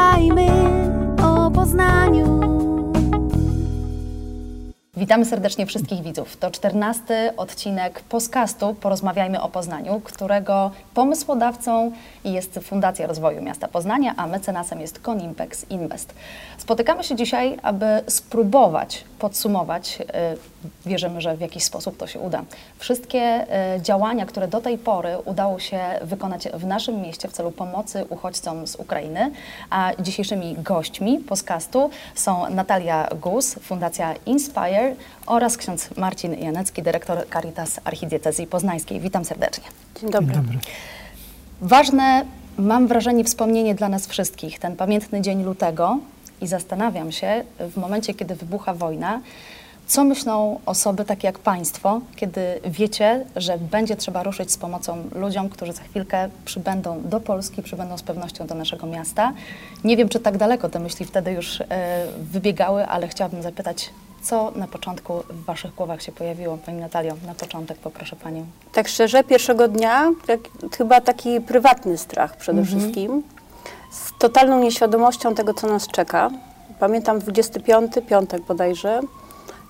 Porozmawiajmy Witamy serdecznie wszystkich widzów. To czternasty odcinek podcastu Porozmawiajmy o Poznaniu, którego pomysłodawcą jest Fundacja Rozwoju Miasta Poznania, a mecenasem jest Conimpex Invest. Spotykamy się dzisiaj, aby spróbować podsumować, y, wierzymy, że w jakiś sposób to się uda, wszystkie y, działania, które do tej pory udało się wykonać w naszym mieście w celu pomocy uchodźcom z Ukrainy. A dzisiejszymi gośćmi podcastu są Natalia Gus, Fundacja Inspire oraz ksiądz Marcin Janecki, dyrektor Caritas Archidiecezji Poznańskiej. Witam serdecznie. Dzień dobry. Dzień dobry. Ważne, mam wrażenie, wspomnienie dla nas wszystkich, ten pamiętny dzień lutego i zastanawiam się w momencie, kiedy wybucha wojna, co myślą osoby takie jak Państwo, kiedy wiecie, że będzie trzeba ruszyć z pomocą ludziom, którzy za chwilkę przybędą do Polski, przybędą z pewnością do naszego miasta. Nie wiem, czy tak daleko te myśli wtedy już e, wybiegały, ale chciałabym zapytać, co na początku w Waszych głowach się pojawiło? Pani Natalio, na początek poproszę Panią. Tak szczerze, pierwszego dnia tak, chyba taki prywatny strach przede Mhm. wszystkim, z totalną nieświadomością tego, co nas czeka. Pamiętam 25, piątek bodajże,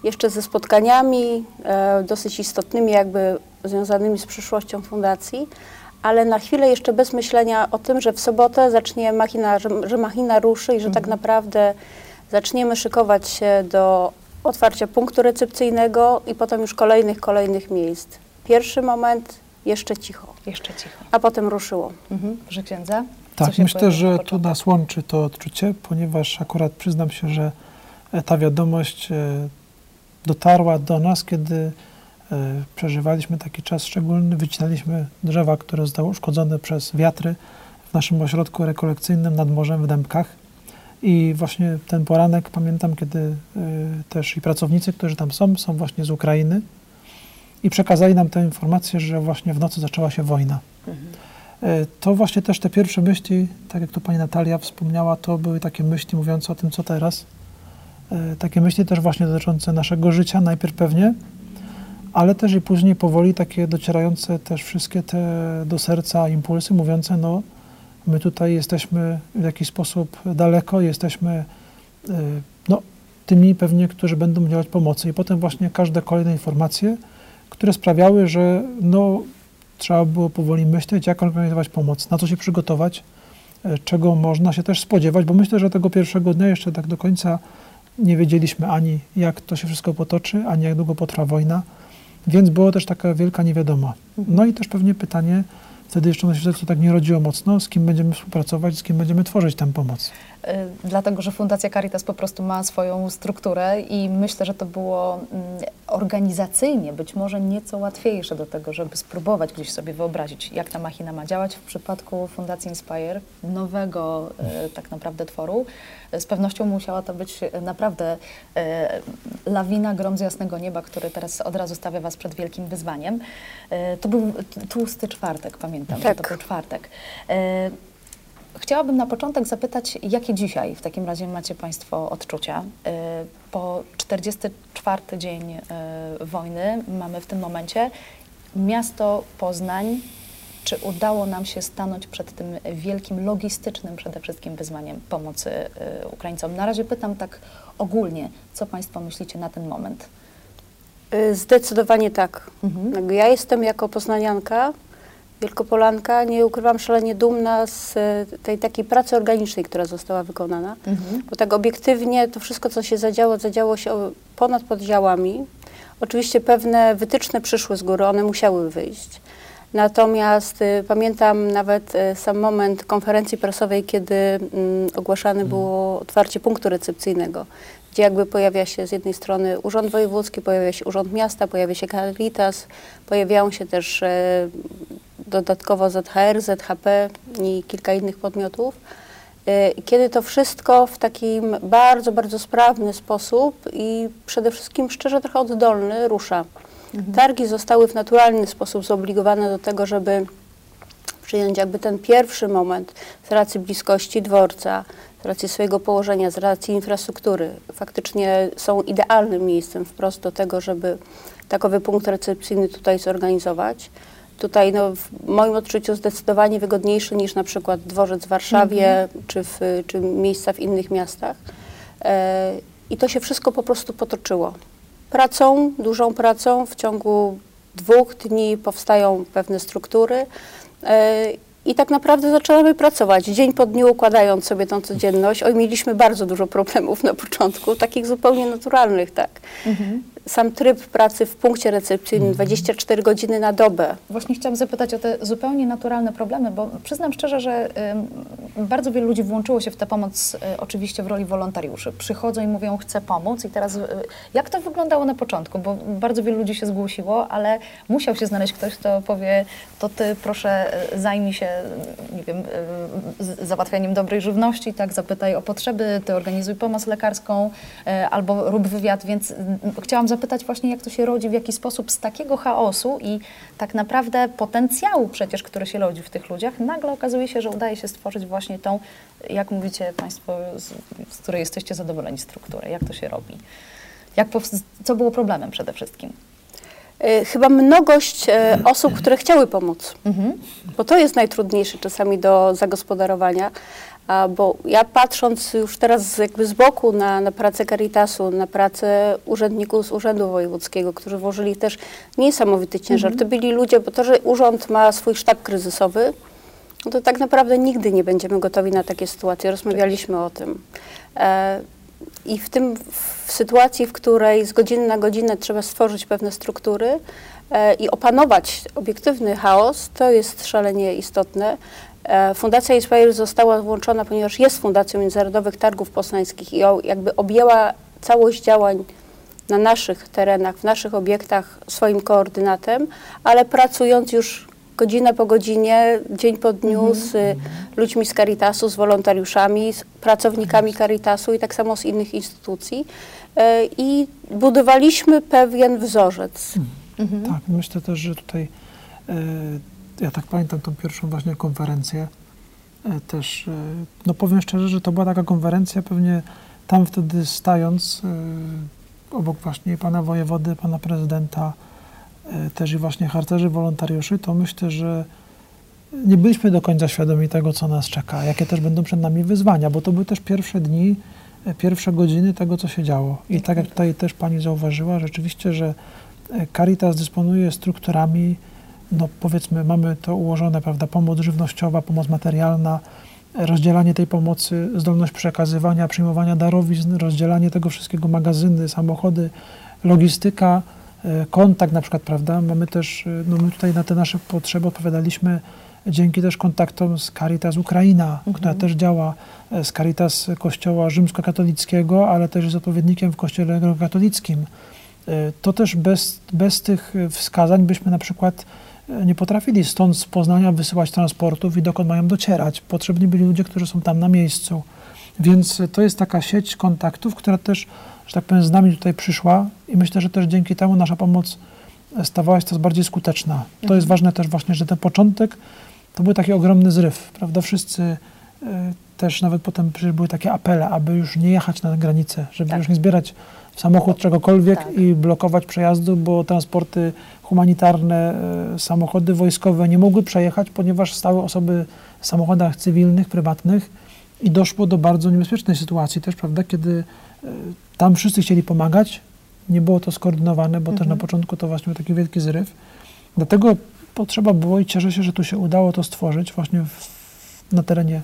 jeszcze ze spotkaniami e, dosyć istotnymi, jakby związanymi z przyszłością fundacji, ale na chwilę jeszcze bez myślenia o tym, że w sobotę zacznie machina, że, że machina ruszy i że tak naprawdę zaczniemy szykować się do otwarcia punktu recepcyjnego i potem już kolejnych, kolejnych miejsc. Pierwszy moment jeszcze cicho, Jeszcze cicho. a potem ruszyło. Mhm. Proszę księdza. Tak, myślę, że tu nas łączy to odczucie, ponieważ akurat przyznam się, że e, ta wiadomość e, dotarła do nas, kiedy e, przeżywaliśmy taki czas szczególny, wycinaliśmy drzewa, które zostały uszkodzone przez wiatry w naszym ośrodku rekolekcyjnym nad morzem w Dębkach. I właśnie ten poranek pamiętam, kiedy e, też i pracownicy, którzy tam są, są właśnie z Ukrainy i przekazali nam tę informację, że właśnie w nocy zaczęła się wojna. E, To właśnie też te pierwsze myśli, tak jak tu pani Natalia wspomniała, to były takie myśli mówiące o tym, co teraz. E, Takie myśli też właśnie dotyczące naszego życia, najpierw pewnie, ale też i później powoli takie docierające też wszystkie te do serca impulsy mówiące, no my tutaj jesteśmy w jakiś sposób daleko, jesteśmy e, no, tymi pewnie, którzy będą udzielać pomocy. I potem właśnie każde kolejne informacje, które sprawiały, że no, trzeba było powoli myśleć, jak organizować pomoc, na co się przygotować, e, czego można się też spodziewać, bo myślę, że tego pierwszego dnia jeszcze tak do końca nie wiedzieliśmy ani jak to się wszystko potoczy, ani jak długo potrwa wojna, więc było też taka wielka niewiadoma. No i też pewnie pytanie, wtedy jeszcze ono się to tak nie rodziło mocno, z kim będziemy współpracować, z kim będziemy tworzyć tę pomoc. Y, Dlatego, że Fundacja Caritas po prostu ma swoją strukturę i myślę, że to było mm, organizacyjnie być może nieco łatwiejsze do tego, żeby spróbować gdzieś sobie wyobrazić, jak ta machina ma działać. W przypadku Fundacji Inspire, nowego y, tak naprawdę tworu, z pewnością musiała to być naprawdę y, lawina, grom z jasnego nieba, który teraz od razu stawia Was przed wielkim wyzwaniem. To był tłusty czwartek, pamiętam, Tak. to był czwartek. Chciałabym na początek zapytać, jakie dzisiaj w takim razie macie Państwo odczucia? Y, Po 44 dzień y, wojny mamy w tym momencie miasto Poznań. Czy udało nam się stanąć przed tym wielkim logistycznym przede wszystkim wyzwaniem pomocy y, Ukraińcom? Na razie pytam tak ogólnie, co Państwo myślicie na ten moment? Zdecydowanie tak. Mhm. Ja jestem jako poznanianka, wielkopolanka, nie ukrywam, szalenie dumna z y, tej takiej pracy organicznej, która została wykonana. Mhm. Bo tak obiektywnie to wszystko, co się zadziało, zadziało się ponad podziałami. Oczywiście pewne wytyczne przyszły z góry, one musiały wyjść. Natomiast y, pamiętam nawet y, sam moment konferencji prasowej, kiedy mm, ogłaszane było otwarcie punktu recepcyjnego, gdzie jakby pojawia się z jednej strony Urząd Wojewódzki, pojawia się Urząd Miasta, pojawia się Caritas, pojawiają się też e, dodatkowo ZHR, ZHP i kilka innych podmiotów. E, Kiedy to wszystko w takim bardzo, bardzo sprawny sposób i przede wszystkim szczerze trochę oddolny rusza. Targi zostały w naturalny sposób zobligowane do tego, żeby przyjąć jakby ten pierwszy moment z racji bliskości dworca, z racji swojego położenia, z racji infrastruktury. Faktycznie są idealnym miejscem wprost do tego, żeby takowy punkt recepcyjny tutaj zorganizować. Tutaj no, w moim odczuciu zdecydowanie wygodniejszy niż na przykład dworzec w Warszawie czy, w, czy miejsca w innych miastach. E, I to się wszystko po prostu potoczyło. Pracą, dużą pracą w ciągu dwóch dni powstają pewne struktury. E, I tak naprawdę zaczynamy pracować dzień po dniu, układając sobie tą codzienność. Oj, mieliśmy bardzo dużo problemów na początku, takich zupełnie naturalnych, tak. Sam tryb pracy w punkcie recepcyjnym, 24 godziny na dobę. Właśnie chciałam zapytać o te zupełnie naturalne problemy, bo przyznam szczerze, że bardzo wielu ludzi włączyło się w tę pomoc y, oczywiście w roli wolontariuszy. Przychodzą i mówią, chcę pomóc i teraz y, jak to wyglądało na początku? Bo bardzo wielu ludzi się zgłosiło, ale musiał się znaleźć ktoś, kto powie, to ty proszę y, zajmij się, nie wiem, załatwianiem dobrej żywności, tak, zapytaj o potrzeby, ty organizuj pomoc lekarską albo rób wywiad, więc chciałam zapytać właśnie, jak to się rodzi, w jaki sposób z takiego chaosu i tak naprawdę potencjału przecież, który się rodzi w tych ludziach, nagle okazuje się, że udaje się stworzyć właśnie tą, jak mówicie Państwo, z, z której jesteście zadowoleni strukturę. Jak to się robi? Jak co było problemem przede wszystkim? E, Chyba mnogość e, osób, które chciały pomóc, bo to jest najtrudniejsze czasami do zagospodarowania, bo ja patrząc już teraz jakby z boku na, na pracę Caritasu, na pracę urzędników z Urzędu Wojewódzkiego, którzy włożyli też niesamowity ciężar, to byli ludzie, bo to, że urząd ma swój sztab kryzysowy, no to tak naprawdę nigdy nie będziemy gotowi na takie sytuacje. Rozmawialiśmy o tym. E, I w tym, w sytuacji, w której z godziny na godzinę trzeba stworzyć pewne struktury e, i opanować obiektywny chaos, to jest szalenie istotne. E, Fundacja Inspire została włączona, ponieważ jest Fundacją Międzynarodowych Targów Poznańskich i jakby objęła całość działań na naszych terenach, w naszych obiektach swoim koordynatem, ale pracując już godzinę po godzinie, dzień po dniu z y, ludźmi z Caritasu, z wolontariuszami, z pracownikami Caritasu i tak samo z innych instytucji. E, I budowaliśmy pewien wzorzec. Tak, myślę też, że tutaj e, ja tak pamiętam tą pierwszą właśnie konferencję. E, też, e, no powiem szczerze, że to była taka konferencja, pewnie tam wtedy stając e, obok właśnie pana wojewody, pana prezydenta, też i właśnie harcerzy, wolontariuszy, to myślę, że nie byliśmy do końca świadomi tego, co nas czeka, jakie też będą przed nami wyzwania, bo to były też pierwsze dni, pierwsze godziny tego, co się działo. I tak jak tutaj też pani zauważyła, rzeczywiście, że Caritas dysponuje strukturami, no powiedzmy, mamy to ułożone, prawda, pomoc żywnościowa, pomoc materialna, rozdzielanie tej pomocy, zdolność przekazywania, przyjmowania darowizn, rozdzielanie tego wszystkiego, magazyny, samochody, logistyka, e, kontakt na przykład, prawda, mamy też, e, no my tutaj na te nasze potrzeby odpowiadaliśmy dzięki też kontaktom z Caritas Ukraina, która też działa e, z Caritas Kościoła Rzymskokatolickiego, ale też jest odpowiednikiem w Kościele Katolickim. To też bez, bez tych wskazań byśmy na przykład nie potrafili stąd z Poznania wysyłać transportów i dokąd mają docierać. Potrzebni byli ludzie, którzy są tam na miejscu. Więc to jest taka sieć kontaktów, która też, że tak powiem, z nami tutaj przyszła i myślę, że też dzięki temu nasza pomoc stawała się coraz bardziej skuteczna. To jest ważne też właśnie, że ten początek to był taki ogromny zryw, prawda? Wszyscy e, też nawet potem były takie apele, aby już nie jechać na granicę, żeby Tak. już nie zbierać w samochód czegokolwiek Tak. i blokować przejazdu, bo transporty humanitarne, e, samochody wojskowe nie mogły przejechać, ponieważ stały osoby w samochodach cywilnych, prywatnych i doszło do bardzo niebezpiecznej sytuacji też, prawda, kiedy e, tam wszyscy chcieli pomagać, nie było to skoordynowane, bo też na początku to właśnie był taki wielki zryw. Dlatego potrzeba było i cieszę się, że tu się udało to stworzyć właśnie w, na terenie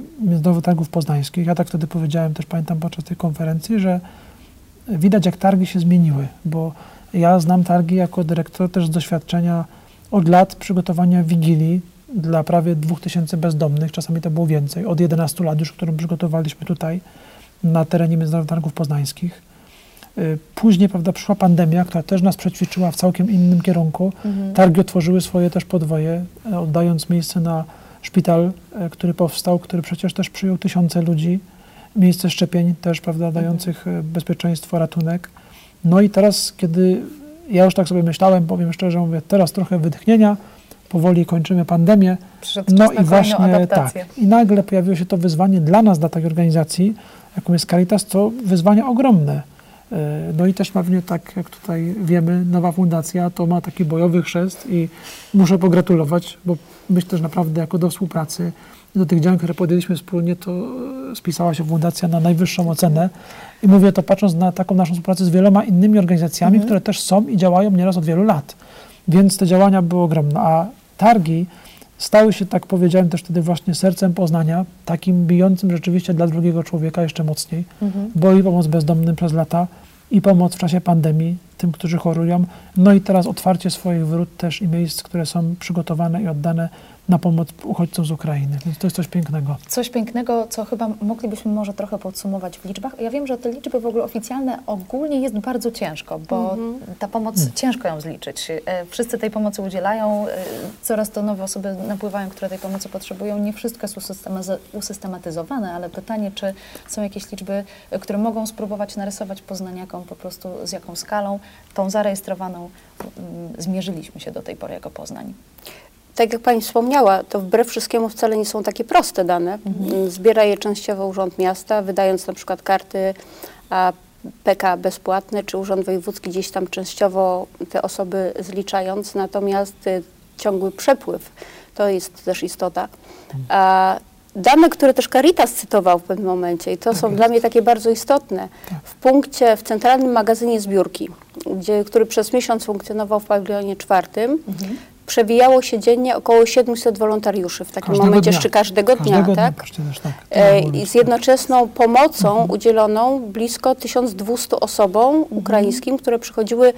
Międzynarodowych Targów Poznańskich. Ja tak wtedy powiedziałem, też pamiętam podczas tej konferencji, że widać jak targi się zmieniły, bo ja znam targi jako dyrektor też z doświadczenia od lat przygotowania wigilii dla prawie 2000 bezdomnych, czasami to było więcej, od 11 lat już, którą przygotowaliśmy tutaj na terenie Międzynarodowych Targów Poznańskich. Y, Później, prawda, przyszła pandemia, która też nas przećwiczyła w całkiem innym kierunku. Targi otworzyły swoje też podwoje, e, oddając miejsce na szpital, e, który powstał, który przecież też przyjął tysiące ludzi, miejsce szczepień też, prawda, dających e, bezpieczeństwo, ratunek. No i teraz, kiedy ja już tak sobie myślałem, powiem szczerze, mówię, teraz trochę wytchnienia, powoli kończymy pandemię. Przyszedł No i właśnie tak. I nagle pojawiło się to wyzwanie dla nas, dla takiej organizacji, jaką jest Caritas, to wyzwanie ogromne. E, No i też pewnie tak jak tutaj wiemy, nowa fundacja to ma taki bojowy chrzest i muszę pogratulować, bo myślę, że naprawdę jako do współpracy do tych działań, które podjęliśmy wspólnie, to e, spisała się fundacja na najwyższą ocenę. I mówię to patrząc na taką naszą współpracę z wieloma innymi organizacjami, które też są i działają nieraz od wielu lat. Więc te działania były ogromne. A targi stały się, tak powiedziałem też wtedy właśnie sercem Poznania, takim bijącym rzeczywiście dla drugiego człowieka jeszcze mocniej, bo i pomoc bezdomnym przez lata, i pomoc w czasie pandemii tym, którzy chorują, no i teraz otwarcie swoich wrót też i miejsc, które są przygotowane i oddane na pomoc uchodźcom z Ukrainy. Więc to jest coś pięknego. Coś pięknego, co chyba moglibyśmy może trochę podsumować w liczbach. Ja wiem, że te liczby w ogóle oficjalne ogólnie jest bardzo ciężko, bo ta pomoc, ciężko ją zliczyć. E, Wszyscy tej pomocy udzielają, e, coraz to nowe osoby napływają, które tej pomocy potrzebują. Nie wszystko jest usystematyzowane, ale pytanie, czy są jakieś liczby, e, które mogą spróbować narysować poznaniakom po prostu z jaką skalą tą zarejestrowaną mm, zmierzyliśmy się do tej pory jako Poznań. Tak jak Pani wspomniała, to wbrew wszystkiemu wcale nie są takie proste dane. Mm, Zbiera je częściowo Urząd Miasta, wydając na przykład karty a, PK bezpłatne, czy Urząd Wojewódzki gdzieś tam częściowo te osoby zliczając, natomiast y, ciągły przepływ to jest też istota. A, dane, które też Caritas cytował w pewnym momencie i to są dla mnie takie bardzo istotne. W punkcie, w centralnym magazynie zbiórki, gdzie, który przez miesiąc funkcjonował w pawilonie czwartym, przewijało się dziennie około 700 wolontariuszy w takim Każdego momencie, dnia. jeszcze każdego, Każdego dnia, tak? przecież tak. E, z jednoczesną pomocą udzieloną blisko 1200 osobom ukraińskim, które przychodziły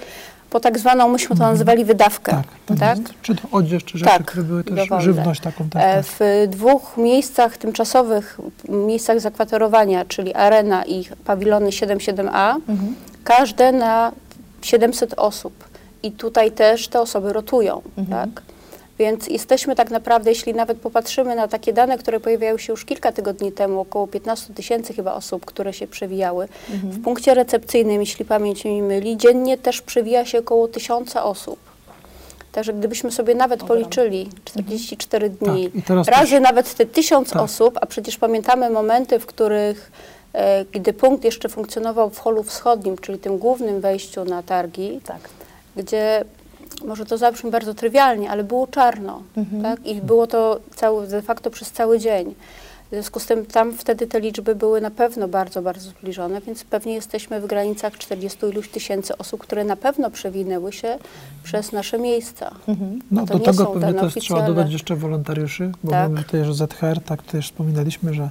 po tak zwaną, myśmy to nazywali wydawkę. Tak, tak, tak? Czy to odzież, czy rzeczy, Tak, które były też dowolne. żywność taką. Tak, E, tak. W dwóch miejscach tymczasowych, miejscach zakwaterowania, czyli Arena i pawilony 77A, każde na 700 osób. I tutaj też te osoby rotują, tak? Więc jesteśmy tak naprawdę, jeśli nawet popatrzymy na takie dane, które pojawiały się już kilka tygodni temu, około 15 tysięcy chyba osób, które się przewijały. W punkcie recepcyjnym, jeśli pamięć mi myli, dziennie też przewija się około tysiąca osób. Także gdybyśmy sobie nawet policzyli 44 dni, Tak, i teraz razy też- nawet te tysiąc Tak. osób, a przecież pamiętamy momenty, w których, e, gdy punkt jeszcze funkcjonował w holu wschodnim, czyli tym głównym wejściu na targi, Tak. Gdzie może to zabrzmi bardzo trywialnie, ale było czarno, tak? I było to cały, de facto przez cały dzień. W związku z tym tam wtedy te liczby były na pewno bardzo, bardzo zbliżone, więc pewnie jesteśmy w granicach 40 iluś tysięcy osób, które na pewno przewinęły się przez nasze miejsca. No, to do tego pewnie też trzeba dodać jeszcze wolontariuszy, bo Tak. mamy tutaj, że ZHR, tak też wspominaliśmy, że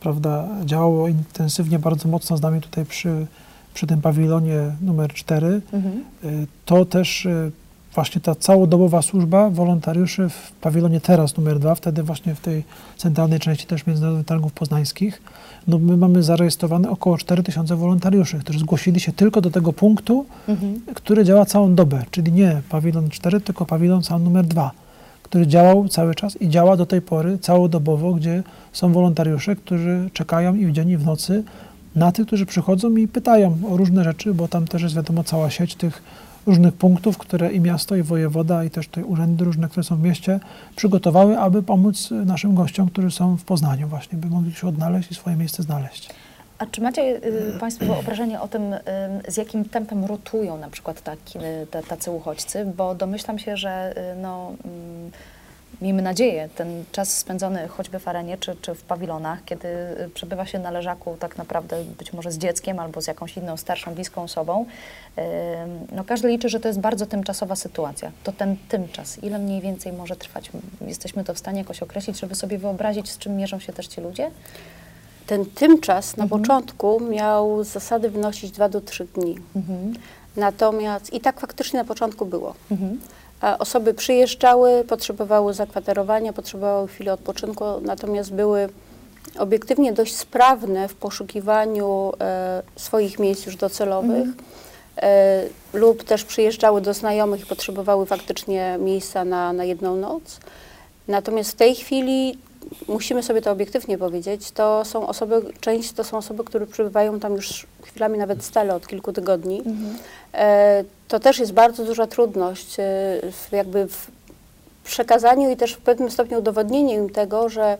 prawda, działało intensywnie, bardzo mocno z nami tutaj przy, przy tym pawilonie numer 4. Mhm. Y, To też y, właśnie ta całodobowa służba wolontariuszy w pawilonie teraz numer 2, wtedy właśnie w tej centralnej części też Międzynarodowych Targów Poznańskich, no my mamy zarejestrowane około 4000 wolontariuszy, którzy zgłosili się tylko do tego punktu, Mhm. który działa całą dobę, czyli nie pawilon 4, tylko pawilon sam numer 2, który działał cały czas i działa do tej pory całodobowo, gdzie są wolontariusze, którzy czekają i w dzień, i w nocy na tych, którzy przychodzą i pytają o różne rzeczy, bo tam też jest wiadomo cała sieć tych różnych punktów, które i miasto, i wojewoda, i też te urzędy różne, które są w mieście, przygotowały, aby pomóc naszym gościom, którzy są w Poznaniu właśnie, by mogli się odnaleźć i swoje miejsce znaleźć. A czy macie y, Państwo wyobrażenie o tym, y, z jakim tempem rotują na przykład taki, y, tacy uchodźcy? Bo domyślam się, że y, no, miejmy nadzieję, ten czas spędzony choćby w arenie czy, czy w pawilonach, kiedy y, przebywa się na leżaku tak naprawdę być może z dzieckiem albo z jakąś inną starszą, bliską osobą, y, no każdy liczy, że to jest bardzo tymczasowa sytuacja. To ten tymczas, ile mniej więcej może trwać? Jesteśmy to w stanie jakoś określić, żeby sobie wyobrazić, z czym mierzą się też ci ludzie? Ten tymczas na Mhm. początku miał zasady wynosić 2 do 3 dni. Mhm. Natomiast i tak faktycznie na początku było. Mhm. Osoby przyjeżdżały, potrzebowały zakwaterowania, potrzebowały chwili odpoczynku, natomiast były obiektywnie dość sprawne w poszukiwaniu e, swoich miejsc już docelowych. E, lub też przyjeżdżały do znajomych i potrzebowały faktycznie miejsca na, na jedną noc. Natomiast w tej chwili musimy sobie to obiektywnie powiedzieć, to są osoby, część to są osoby, które przybywają tam już chwilami nawet stale od kilku tygodni. E, to też jest bardzo duża trudność e, w, jakby w przekazaniu i też w pewnym stopniu udowodnieniu im tego, że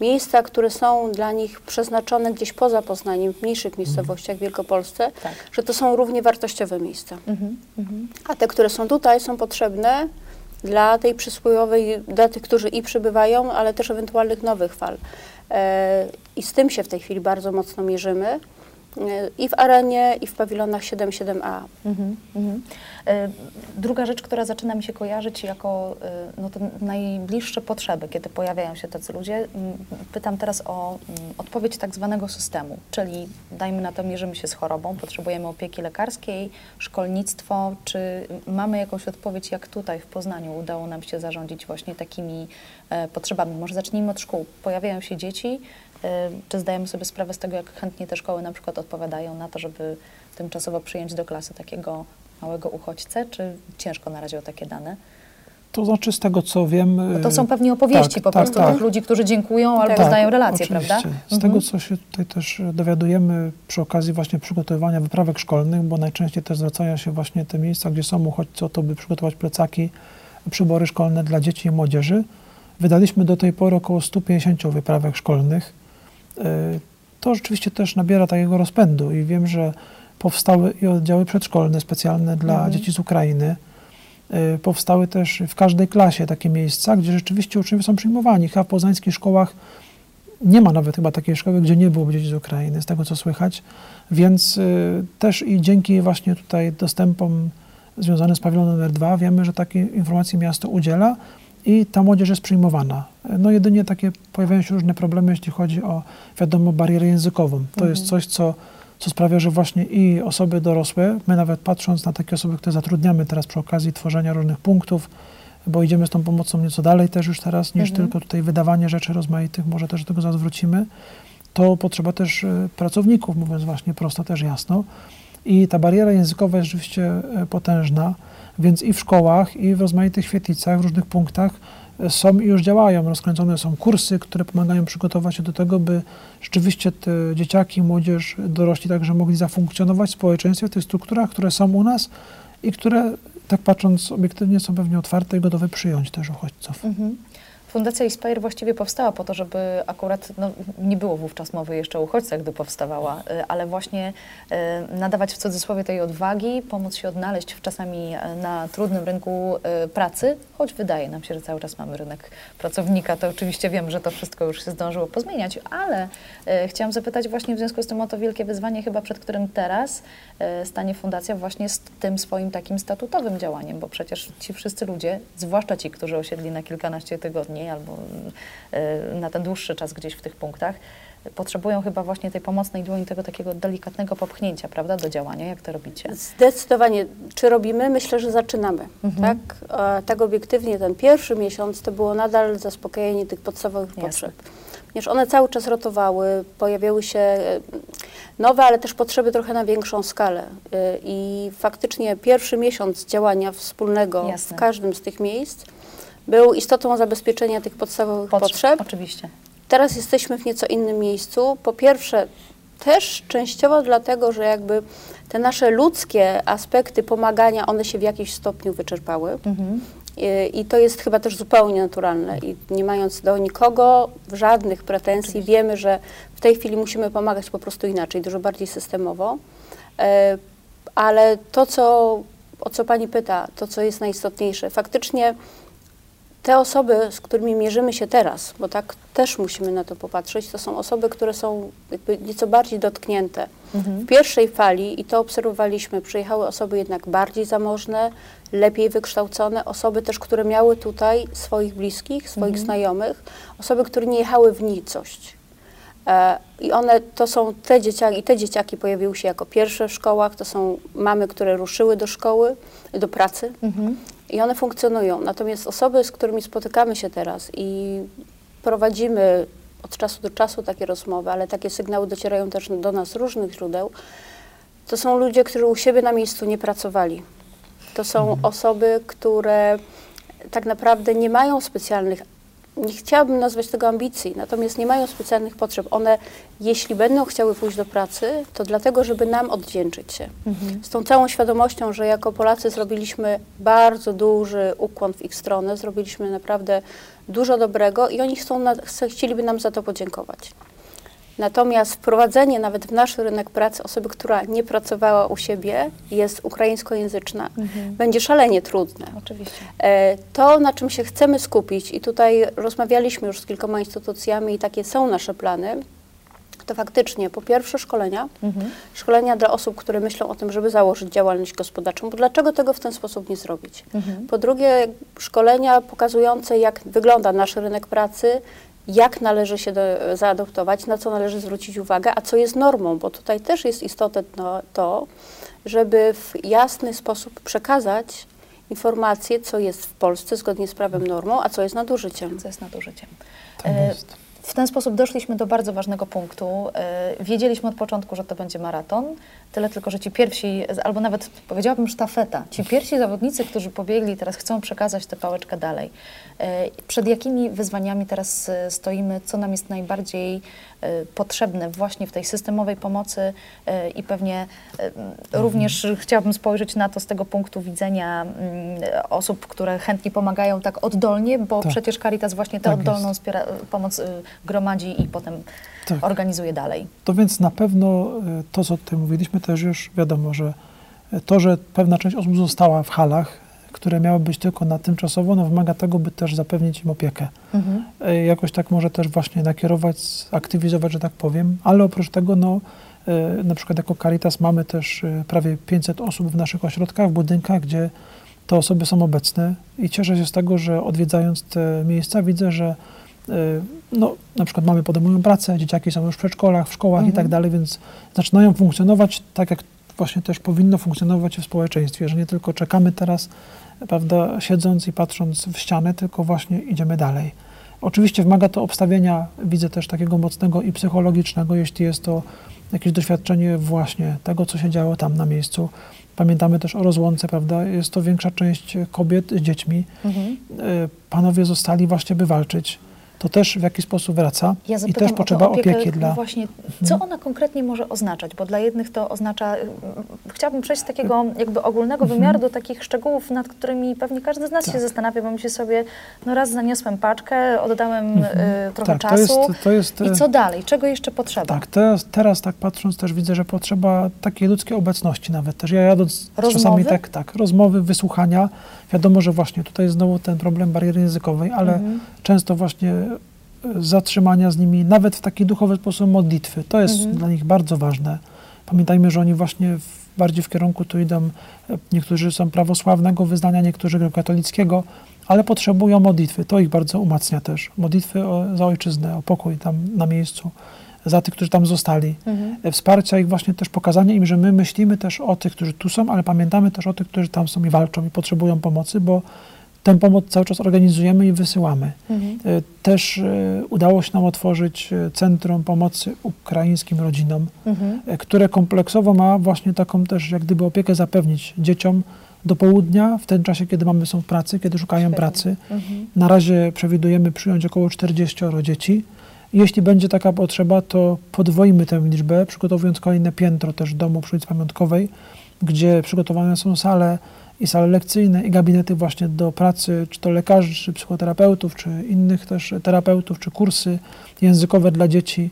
miejsca, które są dla nich przeznaczone gdzieś poza Poznaniem, w mniejszych miejscowościach w Wielkopolsce, Tak. że to są równie wartościowe miejsca. Mhm, mhm. A te, które są tutaj, są potrzebne dla tej przysłowiowej, dla tych, którzy i przybywają, ale też ewentualnych nowych fal. E, I z tym się w tej chwili bardzo mocno mierzymy. I w arenie, i w pawilonach 7-7A. Mhm, mhm. E, Druga rzecz, która zaczyna mi się kojarzyć jako e, no, te najbliższe potrzeby, kiedy pojawiają się tacy ludzie. Pytam teraz o mm, odpowiedź tak zwanego systemu, czyli dajmy na to, mierzymy się z chorobą, potrzebujemy opieki lekarskiej, szkolnictwo. Czy mamy jakąś odpowiedź, jak tutaj w Poznaniu udało nam się zarządzić właśnie takimi e, potrzebami? Może zacznijmy od szkół. Pojawiają się dzieci, czy zdajemy sobie sprawę z tego, jak chętnie te szkoły na przykład odpowiadają na to, żeby tymczasowo przyjąć do klasy takiego małego uchodźcę, czy ciężko na razie o takie dane? To znaczy z tego co wiem... Bo to y, są pewnie opowieści tak, po tak, prostu tak. tych ludzi, którzy dziękują albo Tak, zdają relacje, oczywiście. prawda? Z Mhm. tego, co się tutaj też dowiadujemy przy okazji właśnie przygotowywania wyprawek szkolnych, bo najczęściej też zwracają się właśnie te miejsca, gdzie są uchodźcy o to, by przygotować plecaki, przybory szkolne dla dzieci i młodzieży. Wydaliśmy do tej pory około 150 wyprawek szkolnych. Y, To rzeczywiście też nabiera takiego rozpędu i wiem, że powstały i oddziały przedszkolne specjalne dla Mhm. dzieci z Ukrainy. Y, Powstały też w każdej klasie takie miejsca, gdzie rzeczywiście uczniowie są przyjmowani. Chyba w poznańskich szkołach nie ma nawet chyba takiej szkoły, gdzie nie byłoby dzieci z Ukrainy, z tego co słychać. Więc y, też i dzięki właśnie tutaj dostępom związanym z pawilonem numer 2 wiemy, że takie informacje miasto udziela i ta młodzież jest przyjmowana. No jedynie takie pojawiają się różne problemy, jeśli chodzi o, wiadomo, barierę językową. To jest coś, co, co sprawia, że właśnie i osoby dorosłe, my nawet patrząc na takie osoby, które zatrudniamy teraz przy okazji tworzenia różnych punktów, bo idziemy z tą pomocą nieco dalej też już teraz, niż Mhm. tylko tutaj wydawanie rzeczy rozmaitych, może też do tego zaraz wrócimy, to potrzeba też e, pracowników, mówiąc właśnie prosto, też jasno. I ta bariera językowa jest rzeczywiście e, potężna, więc i w szkołach, i w rozmaitych świetlicach, w różnych punktach e, są i już działają. Rozkręcone są kursy, które pomagają przygotować się do tego, by rzeczywiście te dzieciaki, młodzież, dorośli także mogli zafunkcjonować w społeczeństwie, w tych strukturach, które są u nas i które, tak patrząc obiektywnie, są pewnie otwarte i gotowe przyjąć też uchodźców. Mhm. Fundacja Inspire właściwie powstała po to, żeby akurat, no, nie było wówczas mowy jeszcze o uchodźcach, gdy powstawała, y, ale właśnie y, nadawać w cudzysłowie tej odwagi, pomóc się odnaleźć w czasami y, na trudnym rynku pracy, choć wydaje nam się, że cały czas mamy rynek pracownika, to oczywiście wiem, że to wszystko już się zdążyło pozmieniać, ale chciałam zapytać właśnie w związku z tym o to wielkie wyzwanie chyba, przed którym teraz stanie Fundacja właśnie z tym swoim takim statutowym działaniem, bo przecież ci wszyscy ludzie, zwłaszcza ci, którzy osiedli na kilkanaście tygodni albo y, na ten dłuższy czas gdzieś w tych punktach, y, potrzebują chyba właśnie tej pomocnej dłoni, tego takiego delikatnego popchnięcia, prawda, do działania. Jak to robicie? Zdecydowanie. Czy robimy? Myślę, że zaczynamy. Mhm. Tak? E, tak obiektywnie ten pierwszy miesiąc to było nadal zaspokojenie tych podstawowych Jasne. potrzeb. Ponieważ one cały czas rotowały, pojawiały się e, nowe, ale też potrzeby trochę na większą skalę. E, I faktycznie pierwszy miesiąc działania wspólnego Jasne. w każdym z tych miejsc był istotą zabezpieczenia tych podstawowych Potrze- potrzeb. Oczywiście. Teraz jesteśmy w nieco innym miejscu. Po pierwsze, też częściowo dlatego, że jakby te nasze ludzkie aspekty pomagania, one się w jakimś stopniu wyczerpały. Mhm. I, I to jest chyba też zupełnie naturalne. I nie mając do nikogo żadnych pretensji, wiemy, że w tej chwili musimy pomagać po prostu inaczej, dużo bardziej systemowo. E, ale to, co, o co Pani pyta, to, co jest najistotniejsze, faktycznie te osoby, z którymi mierzymy się teraz, bo tak też musimy na to popatrzeć, to są osoby, które są jakby nieco bardziej dotknięte. Mhm. W pierwszej fali, i to obserwowaliśmy, przyjechały osoby jednak bardziej zamożne, lepiej wykształcone, osoby też, które miały tutaj swoich bliskich, swoich Mhm. znajomych, osoby, które nie jechały w nicość. E, I one to są te dzieciaki, i te dzieciaki pojawiły się jako pierwsze w szkołach, to są mamy, które ruszyły do szkoły, do pracy Mhm. I one funkcjonują. Natomiast osoby, z którymi spotykamy się teraz i prowadzimy od czasu do czasu takie rozmowy, ale takie sygnały docierają też do nas z różnych źródeł, to są ludzie, którzy u siebie na miejscu nie pracowali. To są osoby, które tak naprawdę nie mają specjalnych nie chciałabym nazwać tego ambicji, natomiast nie mają specjalnych potrzeb. One, jeśli będą chciały pójść do pracy, to dlatego, żeby nam odwdzięczyć się. Mhm. Z tą całą świadomością, że jako Polacy zrobiliśmy bardzo duży ukłon w ich stronę, zrobiliśmy naprawdę dużo dobrego i oni chcą na, chcieliby nam za to podziękować. Natomiast wprowadzenie nawet w nasz rynek pracy osoby, która nie pracowała u siebie, jest ukraińskojęzyczna, Mhm. będzie szalenie trudne. Oczywiście. E, To, na czym się chcemy skupić, i tutaj rozmawialiśmy już z kilkoma instytucjami, i takie są nasze plany, to faktycznie po pierwsze szkolenia, Mhm. szkolenia dla osób, które myślą o tym, żeby założyć działalność gospodarczą, bo dlaczego tego w ten sposób nie zrobić? Mhm. Po drugie, szkolenia pokazujące, jak wygląda nasz rynek pracy, jak należy się do, zaadoptować, na co należy zwrócić uwagę, a co jest normą, bo tutaj też jest istotne no, to, żeby w jasny sposób przekazać informacje, co jest w Polsce zgodnie z prawem normą, a co jest nadużyciem. Co jest nadużyciem. Tak E, jest. W ten sposób doszliśmy do bardzo ważnego punktu. E, Wiedzieliśmy od początku, że to będzie maraton, tyle tylko, że ci pierwsi, albo nawet powiedziałabym sztafeta, ci pierwsi zawodnicy, którzy pobiegli, teraz chcą przekazać tę pałeczkę dalej. E, Przed jakimi wyzwaniami teraz e, stoimy, co nam jest najbardziej potrzebne właśnie w tej systemowej pomocy e, i pewnie m, również chciałabym spojrzeć na to z tego punktu widzenia mm, osób, które chętnie pomagają tak oddolnie, bo Tak. przecież Caritas właśnie tę Tak oddolną wspiera, pomoc y, gromadzi i potem Tak. organizuje dalej. To więc na pewno to, co tutaj mówiliśmy, też już wiadomo, że to, że pewna część osób została w halach, które miały być tylko na tymczasowo, no wymaga tego, by też zapewnić im opiekę. E, Jakoś tak może też właśnie nakierować, aktywizować, że tak powiem, ale oprócz tego, no, e, na przykład jako Caritas mamy też e, prawie 500 osób w naszych ośrodkach, w budynkach, gdzie te osoby są obecne i cieszę się z tego, że odwiedzając te miejsca widzę, że no, na przykład mamy podejmują pracę, dzieciaki są już w przedszkolach, w szkołach i Mhm. tak dalej, więc zaczynają funkcjonować tak, jak właśnie też powinno funkcjonować w społeczeństwie, że nie tylko czekamy teraz, prawda, siedząc i patrząc w ścianę, tylko właśnie idziemy dalej. Oczywiście wymaga to obstawienia, widzę też takiego mocnego i psychologicznego, jeśli jest to jakieś doświadczenie właśnie tego, co się działo tam na miejscu. Pamiętamy też o rozłące, prawda? Jest to większa część kobiet z dziećmi. Mhm. E, Panowie zostali właśnie, by walczyć. To też w jakiś sposób wraca Ja i też potrzeba opiekę, opieki dla... Właśnie, co ona konkretnie może oznaczać? Bo dla jednych to oznacza, y, chciałabym przejść z takiego jakby ogólnego wymiaru do takich szczegółów, nad którymi pewnie każdy z nas się Tak. zastanawia, bo myśli sobie, no raz zaniosłem paczkę, oddałem y, trochę tak, to czasu jest, to jest, i co dalej? Czego jeszcze potrzeba? Tak, teraz, teraz tak patrząc też widzę, że potrzeba takiej ludzkiej obecności nawet też. Ja jadąc Rozmowy? czasami tak, tak, rozmowy, wysłuchania. Wiadomo, że właśnie tutaj znowu ten problem bariery językowej, ale Mhm. często właśnie e, zatrzymania z nimi, nawet w taki duchowy sposób modlitwy. To jest Mhm. dla nich bardzo ważne. Pamiętajmy, że oni właśnie w, bardziej w kierunku tu idą, e, niektórzy są prawosławnego wyznania, niektórzy katolickiego, ale potrzebują modlitwy. To ich bardzo umacnia też. Modlitwy o, za ojczyznę, o pokój tam na miejscu, za tych, którzy tam zostali. Mhm. E, Wsparcia ich właśnie też pokazanie im, że my myślimy też o tych, którzy tu są, ale pamiętamy też o tych, którzy tam są i walczą i potrzebują pomocy, bo tę pomoc cały czas organizujemy i wysyłamy. Mhm. E, Też e, udało się nam otworzyć e, Centrum Pomocy Ukraińskim Rodzinom, Mhm. które kompleksowo ma właśnie taką też jak gdyby opiekę zapewnić dzieciom do południa, w tym czasie, kiedy mamy są w pracy, kiedy szukają Świetnie. pracy. Mhm. Na razie przewidujemy przyjąć około 40 dzieci. Jeśli będzie taka potrzeba, to podwoimy tę liczbę, przygotowując kolejne piętro też domu przy ulicy Pamiątkowej, gdzie przygotowane są sale i sale lekcyjne i gabinety właśnie do pracy, czy to lekarzy, czy psychoterapeutów, czy innych też terapeutów, czy kursy językowe dla dzieci.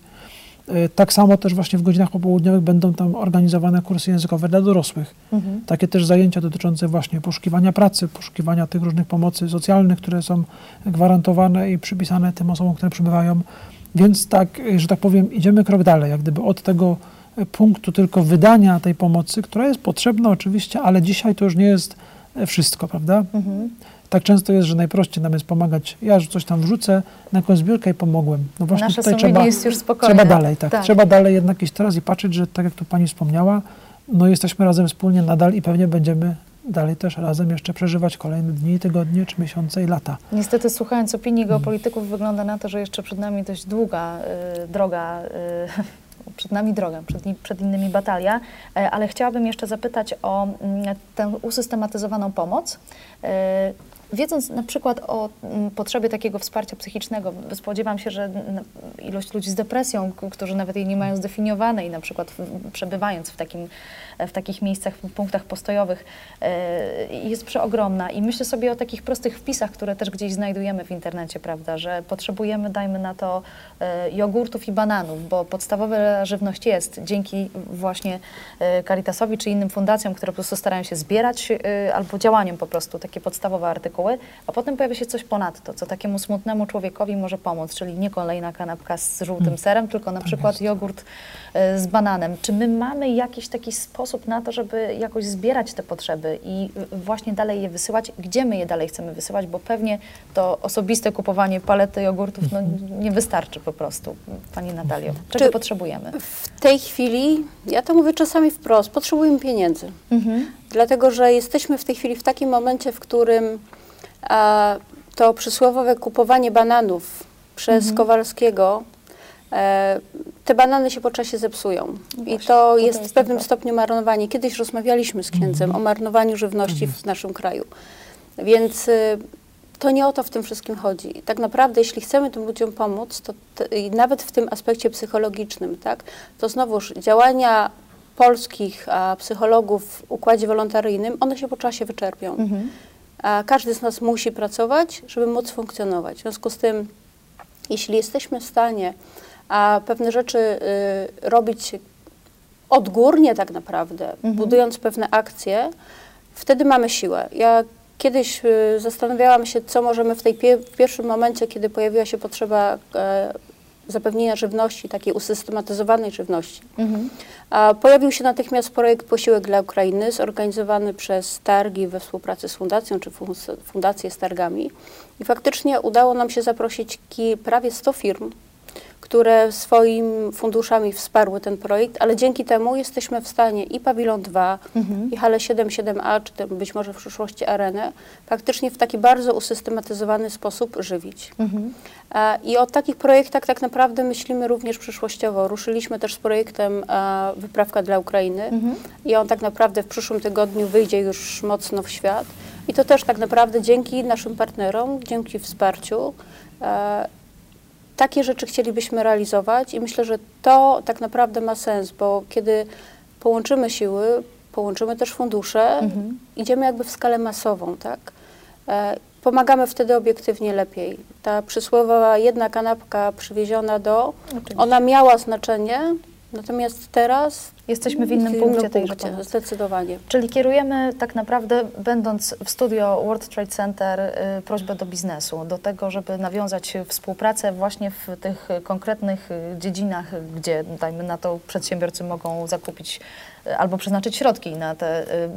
E, Tak samo też właśnie w godzinach popołudniowych będą tam organizowane kursy językowe dla dorosłych. Mhm. Takie też zajęcia dotyczące właśnie poszukiwania pracy, poszukiwania tych różnych pomocy socjalnych, które są gwarantowane i przypisane tym osobom, które przybywają. Więc tak, y, że tak powiem, idziemy krok dalej, jak gdyby od tego punktu tylko wydania tej pomocy, która jest potrzebna oczywiście, ale dzisiaj to już nie jest y, wszystko, prawda? Mhm. Tak często jest, że najprościej nam jest pomagać. Ja że coś tam wrzucę na jakąś zbiórkę i pomogłem. No właśnie Nasze tutaj trzeba, jest już spokojne. Trzeba dalej, tak. Tak. Trzeba dalej jednak iść teraz i patrzeć, że tak jak tu Pani wspomniała, no jesteśmy razem wspólnie nadal i pewnie będziemy dalej też razem jeszcze przeżywać kolejne dni, tygodnie, czy miesiące i lata. Niestety słuchając opinii Mm. geopolityków wygląda na to, że jeszcze przed nami dość długa y, droga, y, przed nami droga, przed, przed innymi batalia, e, ale chciałabym jeszcze zapytać o mm, tę usystematyzowaną pomoc. Wiedząc na przykład o mm, potrzebie takiego wsparcia psychicznego, spodziewam się, że ilość ludzi z depresją, którzy nawet jej nie mają zdefiniowanej, na przykład przebywając w, takim, w takich miejscach, w punktach postojowych, e, jest przeogromna. I myślę sobie o takich prostych wpisach, które też gdzieś znajdujemy w internecie, prawda, że potrzebujemy, dajmy na to, e, jogurtów i bananów, bo podstawowa żywność jest dzięki właśnie e, Caritasowi czy innym fundacjom, które po prostu starają się zbierać albo działaniem po prostu takie podstawowe artykuły, a potem pojawia się coś ponadto, co takiemu smutnemu człowiekowi może pomóc, czyli nie kolejna kanapka z żółtym serem, tylko na Tak przykład jogurt e, z bananem. Czy my mamy jakiś taki sposób na to, żeby jakoś zbierać te potrzeby i właśnie dalej je wysyłać? Gdzie my je dalej chcemy wysyłać? Bo pewnie to osobiste kupowanie palety jogurtów no, nie wystarczy po prostu. Pani Natalio, czego Czy- potrzebujemy? W tej chwili, ja to mówię czasami wprost, potrzebujemy pieniędzy. Mhm. Dlatego, że jesteśmy w tej chwili w takim momencie, w którym to przysłowiowe kupowanie bananów przez Mhm. Kowalskiego, e, te banany się po czasie zepsują. I właśnie, to to jest w pewnym stopniu marnowanie. Kiedyś rozmawialiśmy z księdzem Mhm. o marnowaniu żywności w naszym kraju. Więc y, to nie o to w tym wszystkim chodzi. Tak naprawdę, jeśli chcemy tym ludziom pomóc, to i nawet w tym aspekcie psychologicznym, tak, to znowuż działania polskich a, psychologów w układzie wolontaryjnym, one się po czasie wyczerpią. Mhm. Każdy z nas musi pracować, żeby móc funkcjonować. W związku z tym, jeśli jesteśmy w stanie a pewne rzeczy y, robić odgórnie tak naprawdę, Mhm. budując pewne akcje, wtedy mamy siłę. Ja kiedyś y, zastanawiałam się, co możemy w tej pie- w pierwszym momencie, kiedy pojawiła się potrzeba e, zapewnienia żywności, takiej usystematyzowanej żywności. Mhm. Pojawił się natychmiast projekt Posiłek dla Ukrainy, zorganizowany przez Targi we współpracy z fundacją, czy fun- fundację z Targami. I faktycznie udało nam się zaprosić prawie 100 firm, które swoimi funduszami wsparły ten projekt, ale dzięki temu jesteśmy w stanie i Pawilon 2, Mhm. i Hale 77A, czy być może w przyszłości Arenę, faktycznie w taki bardzo usystematyzowany sposób żywić. Mhm. E, I o takich projektach tak naprawdę myślimy również przyszłościowo. Ruszyliśmy też z projektem e, Wyprawka dla Ukrainy Mhm. i on tak naprawdę w przyszłym tygodniu wyjdzie już mocno w świat. I to też tak naprawdę dzięki naszym partnerom, dzięki wsparciu, e, takie rzeczy chcielibyśmy realizować i myślę, że to tak naprawdę ma sens, bo kiedy połączymy siły, połączymy też fundusze, Mhm. idziemy jakby w skalę masową, tak? E, pomagamy wtedy obiektywnie lepiej. Ta przysłowiowa jedna kanapka przywieziona do, Oczywiście. ona miała znaczenie, natomiast teraz Jesteśmy w innym w punkcie tejże punkcie, pomocy. zdecydowanie. Czyli kierujemy tak naprawdę, będąc w studio World Trade Center, y, prośbę do biznesu, do tego, żeby nawiązać współpracę właśnie w tych konkretnych dziedzinach, gdzie, dajmy na to, przedsiębiorcy mogą zakupić y, albo przeznaczyć środki na te y,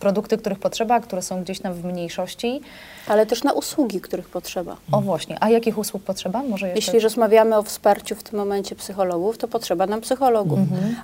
produkty, których potrzeba, które są gdzieś tam w mniejszości. Ale też na usługi, których potrzeba. O właśnie, a jakich usług potrzeba? Może jeszcze... Jeśli rozmawiamy o wsparciu w tym momencie psychologów, to potrzeba nam psychologów,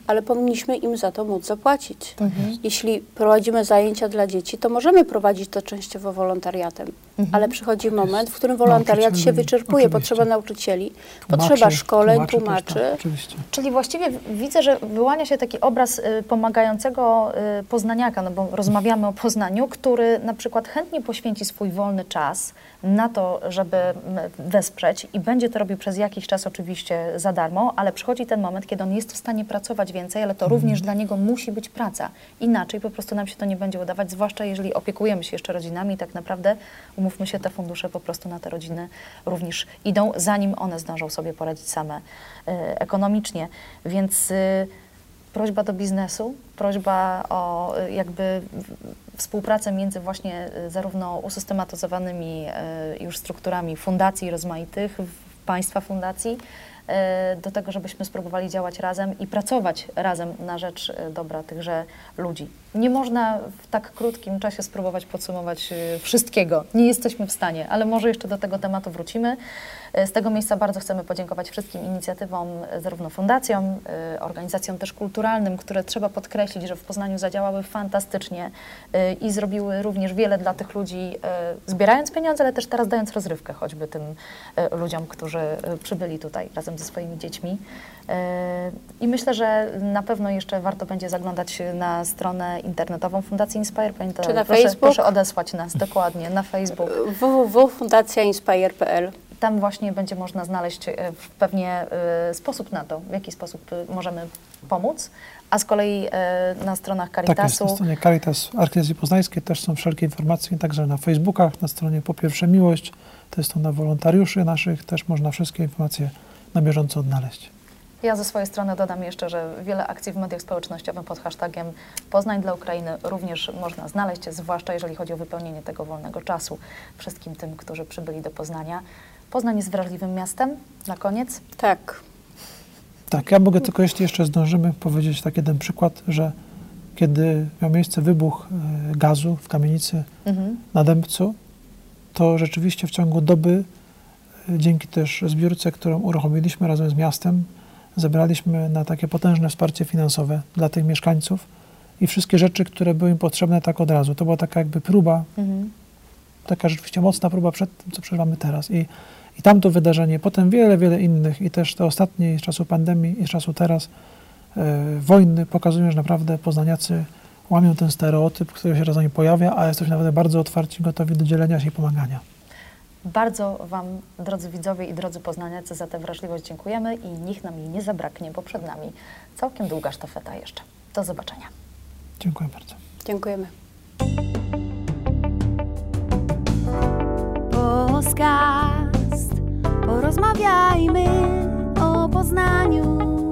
ale powinniśmy im za to móc zapłacić. Mhm. Jeśli prowadzimy zajęcia dla dzieci, to możemy prowadzić to częściowo wolontariatem, Mhm. ale przychodzi moment, w którym wolontariat się wyczerpuje, oczywiście. potrzeba nauczycieli, Tłumaczy, potrzeba szkoleń, tłumaczy tłumaczy. tak. Czyli właściwie widzę, że wyłania się taki obraz y, pomagającego y, poznaniaka, no bo rozmawiamy o Poznaniu, który na przykład chętnie poświęci swój wolny czas na to, żeby wesprzeć i będzie to robił przez jakiś czas oczywiście za darmo, ale przychodzi ten moment, kiedy on jest w stanie pracować więcej, ale to również dla niego musi być praca. Inaczej po prostu nam się to nie będzie udawać, zwłaszcza jeżeli opiekujemy się jeszcze rodzinami i tak naprawdę, umówmy się, te fundusze po prostu na te rodziny również idą, zanim one zdążą sobie poradzić same e, ekonomicznie. Więc y, prośba do biznesu, prośba o y, jakby współpracę między właśnie y, zarówno usystematyzowanymi y, już strukturami fundacji rozmaitych, państwa fundacji, do tego, żebyśmy spróbowali działać razem i pracować razem na rzecz dobra tychże ludzi. Nie można w tak krótkim czasie spróbować podsumować wszystkiego. Nie jesteśmy w stanie, ale może jeszcze do tego tematu wrócimy. Y, Z tego miejsca bardzo chcemy podziękować wszystkim inicjatywom, zarówno fundacjom, y, organizacjom też kulturalnym, które trzeba podkreślić, że w Poznaniu zadziałały fantastycznie y, i zrobiły również wiele dla tych ludzi, zbierając pieniądze, ale też teraz dając rozrywkę choćby tym ludziom, którzy przybyli tutaj razem ze swoimi dziećmi. E, I myślę, że na pewno jeszcze warto będzie zaglądać na stronę internetową Fundacji Inspire. Czy na proszę, Facebook? proszę odesłać nas dokładnie na Facebook. www.fundacjainspire.pl Tam właśnie będzie można znaleźć e, pewnie e, sposób na to, w jaki sposób e, możemy pomóc. A z kolei na stronach Tak jest, Caritasu na stronie Caritas Arkidiecezji Poznańskiej też są wszelkie informacje, także na Facebookach, na stronie Po Pierwsze Miłość, to jest strona wolontariuszy naszych, też można wszystkie informacje na bieżąco odnaleźć. Ja ze swojej strony dodam jeszcze, że wiele akcji w mediach społecznościowych pod hashtagiem Poznań dla Ukrainy również można znaleźć, zwłaszcza jeżeli chodzi o wypełnienie tego wolnego czasu wszystkim tym, którzy przybyli do Poznania. Poznań jest wrażliwym miastem. Na koniec. Tak. Tak, ja mogę tylko, jeśli jeszcze zdążymy, powiedzieć tak jeden przykład, że kiedy miał miejsce wybuch e, gazu w kamienicy Mhm. na Dębcu, to rzeczywiście w ciągu doby, e, dzięki też zbiórce, którą uruchomiliśmy razem z miastem, zebraliśmy na takie potężne wsparcie finansowe dla tych mieszkańców i wszystkie rzeczy, które były im potrzebne tak od razu. To była taka jakby próba, Mhm. Taka rzeczywiście mocna próba przed tym, co przeżywamy teraz. I, i tamto wydarzenie, potem wiele, wiele innych i też te ostatnie z czasu pandemii i z czasu teraz e, wojny pokazują, że naprawdę poznaniacy łamią ten stereotyp, który się czasami pojawia, a jesteśmy naprawdę bardzo otwarci, gotowi do dzielenia się i pomagania. Bardzo Wam, drodzy widzowie i drodzy poznaniacy, za tę wrażliwość dziękujemy i niech nam jej nie zabraknie, bo przed nami całkiem długa sztafeta jeszcze. Do zobaczenia. Dziękuję bardzo. Dziękujemy. Porozmawiajmy o Poznaniu.